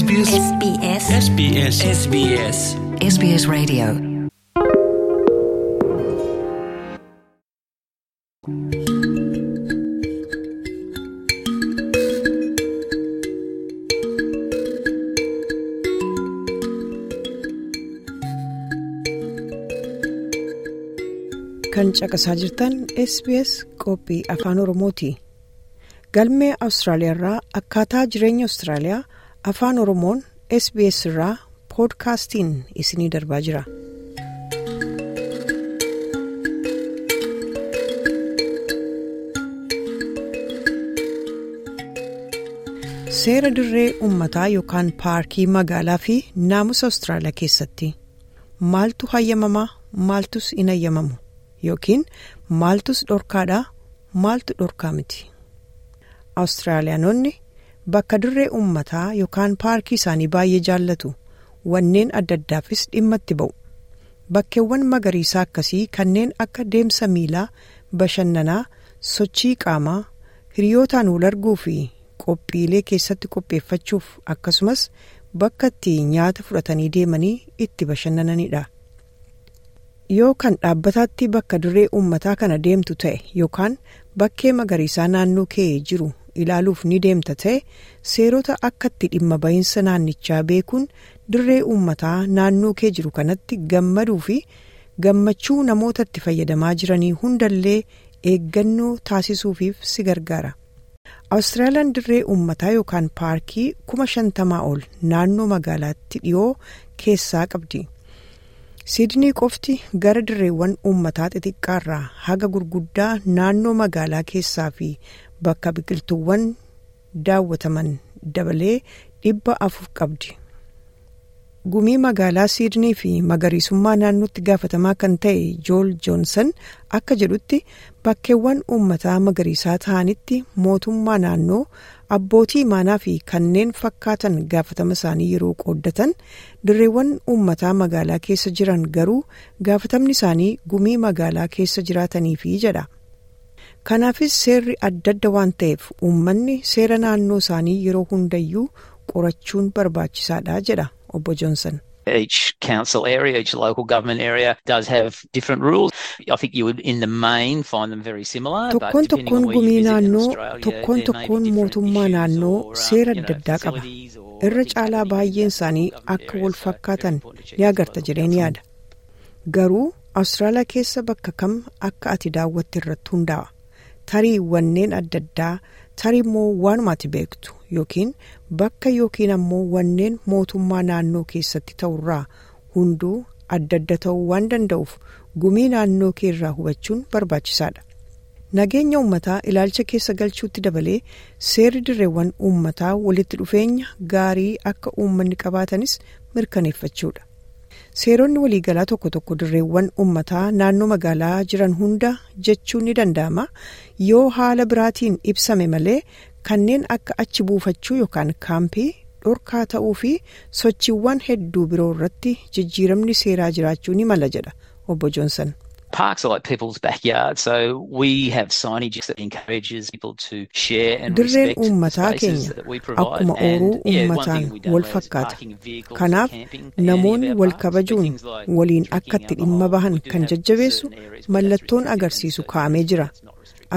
SBS SBS SBS SBS SBS Radio. Kan caqasaa jirtan SBS qophii afaan Oromooti. Galmee Awustiraaliyaa irraa akkaataa jireenya Awustiraaliyaa afaan Oromoon SBS irraa poodkaastiin isinii darbaa jira. Seera dirree uummataa yookaan paarkii magaalaa fi naamusa Awustiraaliyaa keessatti maaltu hayyamamaa maaltus hin hayyamamu yookiin maaltus dhorkaadhaa maaltu dhorkaa miti. Awustiraaliyaanonni bakka dirree uummataa yookaan paarkii isaanii baay'ee jaallatu wanneen adda addaafis dhimma itti ba'u. Bakkeewwan magariisaa akkasii kanneen akka deemsa miilaa, bashannanaa, sochii qaamaa, hiriyootaan wal arguu fi qophiilee keessatti qopheeffachuuf akkasumas bakka itti nyaata fudhatanii deemanii itti bashannananidha. Yoo kan dhaabbataatti bakka dirree uummataa kana deemtu ta'e yookaan bakkee magariisaa naannoo kee jiru ilaaluuf ni deemta ta'e seerota akka itti dhimma bahiinsa naannichaa beekuun dirree uummataa naannoo kee jiru kanatti gammaduu fi gammachuu namoota itti fayyadamaa jiranii hundallee eeggannoo taasisuufiif si gargaara. Awustiraaliyaan dirree uummataa yookaan paarkii kuma shantamaa ol naannoo magaalaatti dhiyoo keessaa qabdi. Siidnii qofti gara dirreewwan uummataa xixiqqaarraa haga gurguddaa naannoo magaalaa keessaa fi bakka biqiltuuwwan daawwataman dabalee dhibba afur qabdi. Gumii magaalaa Siidnii fi magariisummaa naannootti gaafatamaa kan ta'e Jool Joonsan akka jedhutti bakkeewwan uummataa magariisaa ta'anitti mootummaa naannoo abbootii imaanaa fi kanneen fakkaatan gaafatama isaanii yeroo qooddatan dirreewwan uummataa magaalaa keessa jiran garuu gaafatamni isaanii gumii magaalaa keessa jiraataniifi jedha. Kanaafis seerri adda adda waan ta'eef uummanni seera naannoo isaanii yeroo hundayyuu qorachuun barbaachisaadha jedha obbo Joonsan. Each council area, each local government area does have different rules. I think you would in the main find them very similar. Tokkoon tokkoon gumii naannoo tokkoon tokkoon mootummaa naannoo um, seera adda addaa qaba. Irra caalaa baay'een isaanii akka wal fakkaatan ni agarta jedhee ni yaada. Garuu Awustiraaliyaa keessa bakka kam akka ati daawwatte irratti hundaa'a. Tarii wanneen adda addaa tarii immoo waanumati beektu yookiin bakka yookiin ammoo wanneen mootummaa naannoo keessatti ta'urraa hunduu adda adda ta'uu waan danda'uuf gumii naannoo kee irraa hubachuun barbaachisaadha. Nageenya uummataa ilaalcha keessa galchuutti dabalee seerri dirreewwan uummataa walitti dhufeenya gaarii akka uummanni qabaatanis mirkaneeffachuudha. Seeronni waliigalaa tokko tokko dirreewwan uummataa naannoo magaalaa jiran hunda jechuun ni danda'ama yoo haala biraatiin ibsame malee kanneen akka achi buufachuu yookaan kaampii dhorkaa ta'uu fi sochiiwwan hedduu biroo irratti jijjiiramni seeraa jiraachuu ni mala jedha obbo Joonsan. Dirreen uummataa keenya akkuma ooruu uummataan wal fakkaata. Kanaaf namoonni wal kabajuun waliin akka itti dhimma bahan kan jajjabeessu mallattoon agarsiisu kaa'amee jira.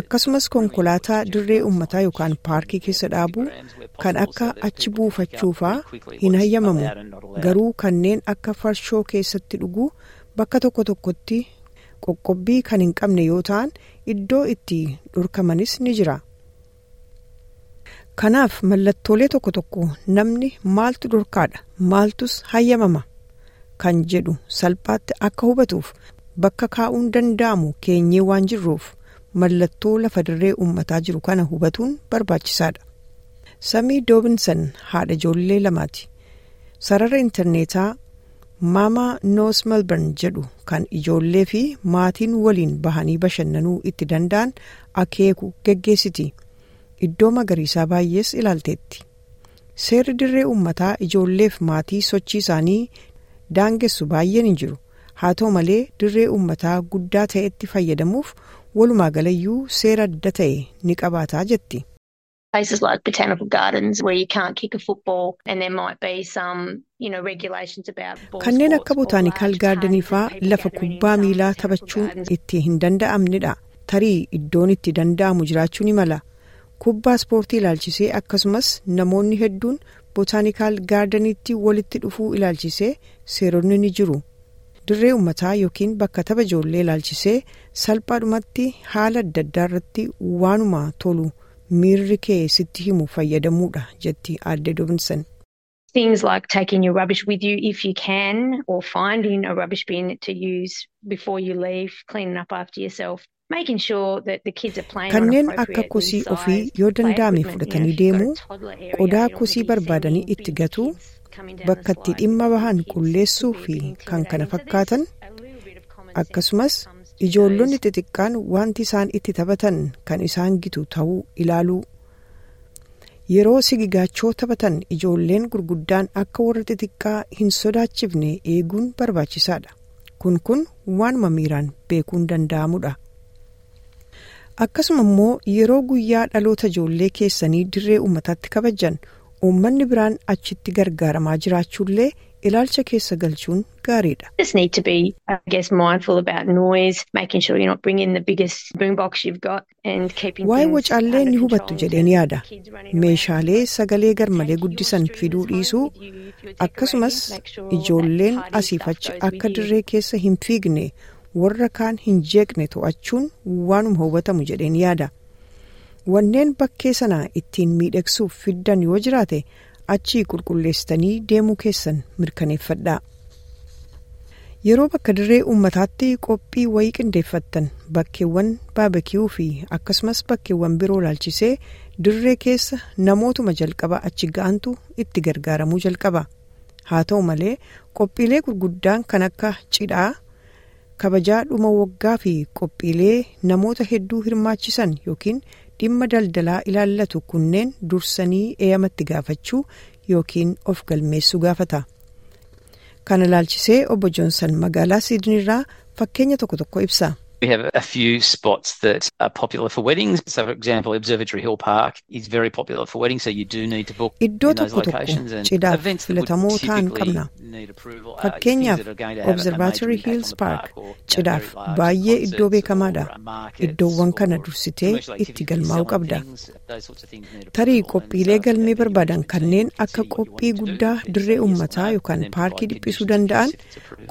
Akkasumas konkolaataa dirree have yookaan paarkii keessa dhaabuu kan akka achi very quickly hin hayyamamu garuu kanneen akka farshoo keessatti dhuguu bakka tokko tokkotti qoqqobbii kan hin qabne yoo ta'an iddoo itti dhorkamanis ni jira. Kanaaf mallattoolee tokko tokko namni maaltu dhorkaadha maaltus hayyamama kan jedhu salphaatti akka hubatuuf bakka kaa'uun danda'amu keenyee waan jirruuf mallattoo lafa dirree uummataa jiru kana hubatuun barbaachisaadha. Samii Doobinsan haadha ijoollee lamaati. Sarara intarneetaa Maamaa Noos Melbourne jedhu kan ijoollee fi maatiin waliin bahanii bashannanuu itti danda'an akeeku geggeessiti. Iddoo magariisaa baay'ees ilaalteetti. Seerri dirree uummataa ijoolleef maatii sochii isaanii daangessu baay'een hin jiru. Haa ta'u malee dirree uummataa guddaa ta'etti fayyadamuuf walumaa galayyuu seera adda ta'e ni qabaataa jetti. Places like botanical gardens where you can't kick a football and there might be some kanneen akka large gaardenii caves faa that people lafa kubbaa miilaa taphachuun itti hin danda'amnedha. Tarii iddoon itti danda'amu jiraachuu ni mala. Kubbaa ispoortii ilaalchisee akkasumas namoonni hedduun botaanikaal gaardeniitti walitti dhufuu ilaalchisee seeronni ni jiru. Dirree ummataa yookiin bakka tapha ijoollee ilaalchisee salphaadhumatti haala adda addaa irratti waanuma tolu miirri kee sitti himu fayyadamuudha jetti aadde dobinsan. Things like taking your rubbish with you if you can, or finding a rubbish bin to use before you leave, cleaning up after yourself, Kanneen akka kosii ofii yoo danda'ame fudhatanii deemuu, qodaa kosii barbaadanii itti gatuu, bakka itti dhimma bahan qulleessuu fi kan kana fakkaatan. akkasumas ijoollonni xixiqqaan wanti isaan itti taphatan kan isaan gitu ta'uu ilaaluu yeroo sigigaachoo taphatan ijoolleen gurguddaan akka warra xixiqqaa hin sodaachifne eeguun barbaachisaadha. Kun kun waanuma miiraan beekuun danda'amudha. Akkasuma immoo yeroo guyyaa dhaloota ijoollee keessanii dirree uummataatti kabajan uummanni biraan achitti gargaaramaa jiraachuullee ilaalcha keessa galchuun gaariidha. Waa'ee wacaallee ni hubattu jedheen yaada. Meeshaalee sagalee garmalee guddisan fiduu dhiisuu akkasumas ijoolleen asiif achi akka dirree keessa hin fiigne warra kaan hin jeeqne to'achuun waanuma hubatamu jedheen yaada. Wanneen bakkee sana ittiin miidhagsuuf fiddan yoo jiraate achii qulqulleessitanii deemuu keessan mirkaneeffadhaa. Yeroo bakka dirree uummataatti qophii wayii qindeeffattan bakkeewwan baabakiyuu fi akkasumas bakkeewwan biroo ilaalchisee dirree keessa namootuma jalqaba achi ga'antu itti gargaaramuu jalqaba. Haa ta'u malee qophiilee gurguddaan kan akka cidhaa kabajaa dhuma waggaa fi qophiilee namoota hedduu hirmaachisan yookiin dhimma daldalaa ilaallatu kunneen dursanii eeyamatti gaafachuu yookiin of galmeessuu gaafata. Kana ilaalchisee obbo Joonsan magaalaa Siidnirraa fakkeenya tokko tokko ibsa. We have a few spots that are popular for weddings. So, for example, Observatory Hill Park is very popular for weddings, so you do need to book approval are Fakkeenyaaf things that are going to have a major Observatory Hills Park. sorts of things need Tarii approval. And qophiilee so, galmee yeah, the barbaadan management kanneen team can akka qophii guddaa dirree no, yookaan paarkii dhiphisuu danda'an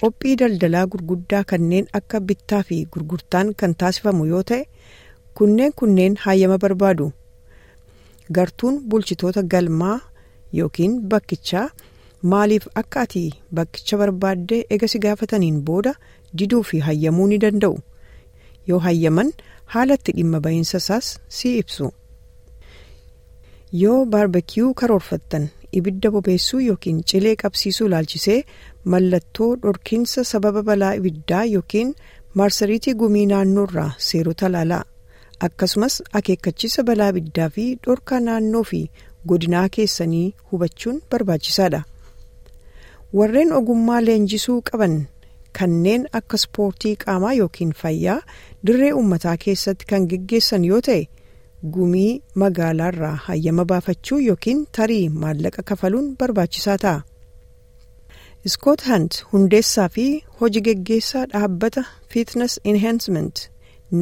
qophii daldalaa gurguddaa kanneen akka bittaa fi gurgurtaan kan taasifamu yoo ta'e kunneen kunneen hayyama barbaadu. Gartuun bulchitoota galmaa yookiin bakkichaa maaliif akka ati bakkicha barbaaddee ega si gaafataniin booda diduu fi hayyamuu ni danda'u? Yoo hayyaman haala itti dhimma bahiinsa isaas si ibsu. Yoo baarbekiyuu karoorfattan ibidda bobeessuu yookiin cilee qabsiisuu ilaalchisee mallattoo dhorkiinsa sababa balaa ibiddaa yookiin maarsariitii gumii naannoorraa seerota ilaalaa akkasumas akeekkachiisa balaa ibiddaa fi dhorkaa naannoo fi godinaa keessanii hubachuun barbaachisaadha. warreen ogummaa leenjisuu qaban kanneen akka ispoortii qaamaa yookiin fayyaa dirree uummataa keessatti kan geggeessan yoo ta'e gumii magaalaarraa hayyama baafachuu yookiin tarii maallaqa kafaluun barbaachisaa ta'a. Scott Hunt hundeessaa fi hojii geggeessaa dhaabbata Fitness Enhancement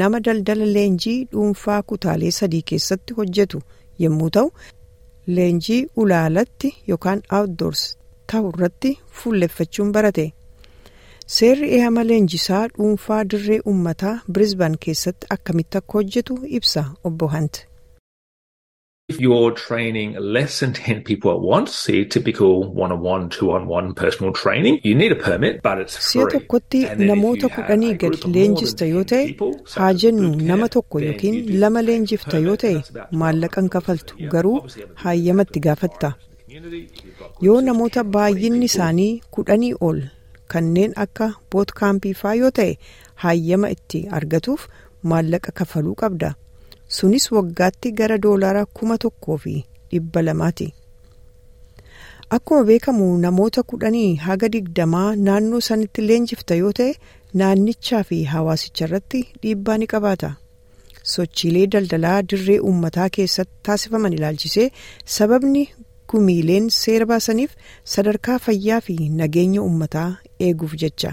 nama daldala leenjii dhuunfaa kutaalee sadii keessatti hojjetu yommuu ta'u leenjii ulaalatti yookaan outdoors ta'u irratti fuulleffachuun barate. Seerri eehama leenjisaa dhuunfaa dirree uummataa Brisbane keessatti akkamitti akka hojjetu ibsa obbo Hunt. If you're training less than 10 people at once, see typical one-on-one, two-on-one personal training, you need a permit, but it's Si'a free. tokkotti then if namoota kudhanii a group gad of more leenjista than yoo 10 ta'e haa jennu nama tokko yookiin lama leenjifta yoo ta'e That's about maallaqa hin $12. kafaltu garuu hayyamatti gaafatta. Yoo namoota 10, 20 baay'inni isaanii kudhanii ol kanneen akka boot kaampii faa yoo ta'e hayyama itti argatuuf maallaqa kafaluu qabda. Sunis waggaatti gara doolaara kuma tokkoo fi dhibba lamaati. Akkuma beekamu namoota kudhanii haga digdamaa naannoo sanitti leenjifta yoo ta'e naannichaa fi hawaasicha irratti dhiibbaa ni qabaata. sochiilee daldalaa dirree uummataa keessatti taasifaman ilaalchisee sababni gumiileen seera baasaniif sadarkaa fayyaa fi nageenya uummataa eeguuf jecha.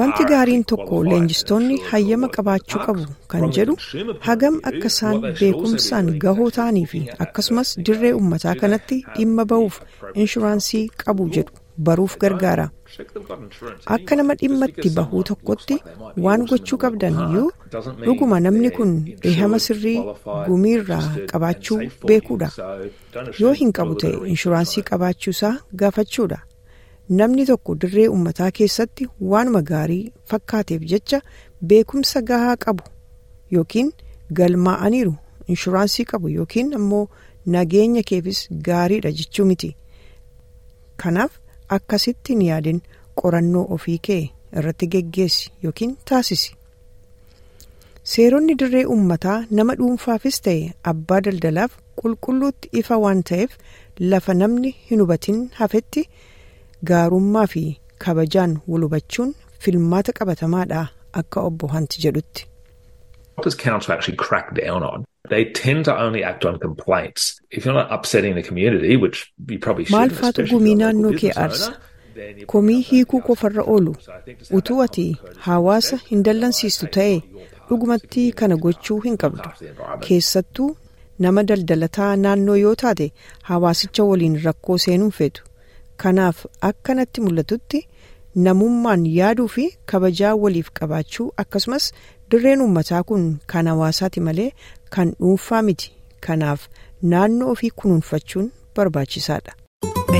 Wanti gaariin tokko leenjistoonni hayyama qabaachuu qabu kan jedhu hagam akka isaan beekumsaan gahoo ta'anii fi akkasumas dirree they kanatti dhimma ba'uuf. inshuraansii qabu jedhu. Baruuf gargaara. Akka nama anyway. Just dhimma because itti bahuu tokkotti waan gochuu qabdan iyyuu dhuguma namni kun insured, eehama sirrii gumiirraa qabaachuu beekuudha. Yoo hin qabu ta'e inshuraansii qabaachuusaa gaafachuudha. Namni tokko dirree uummataa keessatti waanuma gaarii fakkaateef jecha beekumsa gahaa qabu yookiin galmaa'aniiru inshuraansii qabu yookiin ammoo nageenya keefis gaariidha jechuu miti. Kanaaf akkasitti hin yaadin qorannoo ofii kee irratti geggeessi yookiin taasisi. Seeronni dirree uummataa nama dhuunfaafis ta'e abbaa daldalaaf qulqulluutti ifa waan ta'eef lafa namni hin hubatin hafetti gaarummaa fi kabajaan wal hubachuun filmaata qabatamaadha akka obbo Hanti jedhutti. Does council actually crack down on? They tend to only act on complaints. If you're not upsetting the community, which you probably Maal shouldn't, faatu especially if gumii you're a local naannoo kee business aarsa? owner, then you Komii hiikuu qofarra oolu utuu ati hawaasa hin dallansiistu ta'e dhugumatti kana gochuu hin qabdu. Keessattuu nama daldalataa naannoo yoo taate hawaasicha waliin rakkoo seenuun feetu. Kanaaf akka natti mul'atutti namummaan yaaduu fi kabajaa waliif qabaachuu akkasumas dirreen uummataa kun kan hawaasaati malee kan dhuunfaa miti. Kanaaf naannoo ofii kunuunfachuun barbaachisaadha.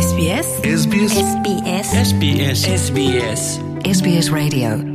SBS SBS SBS SBS SBS SBS Radio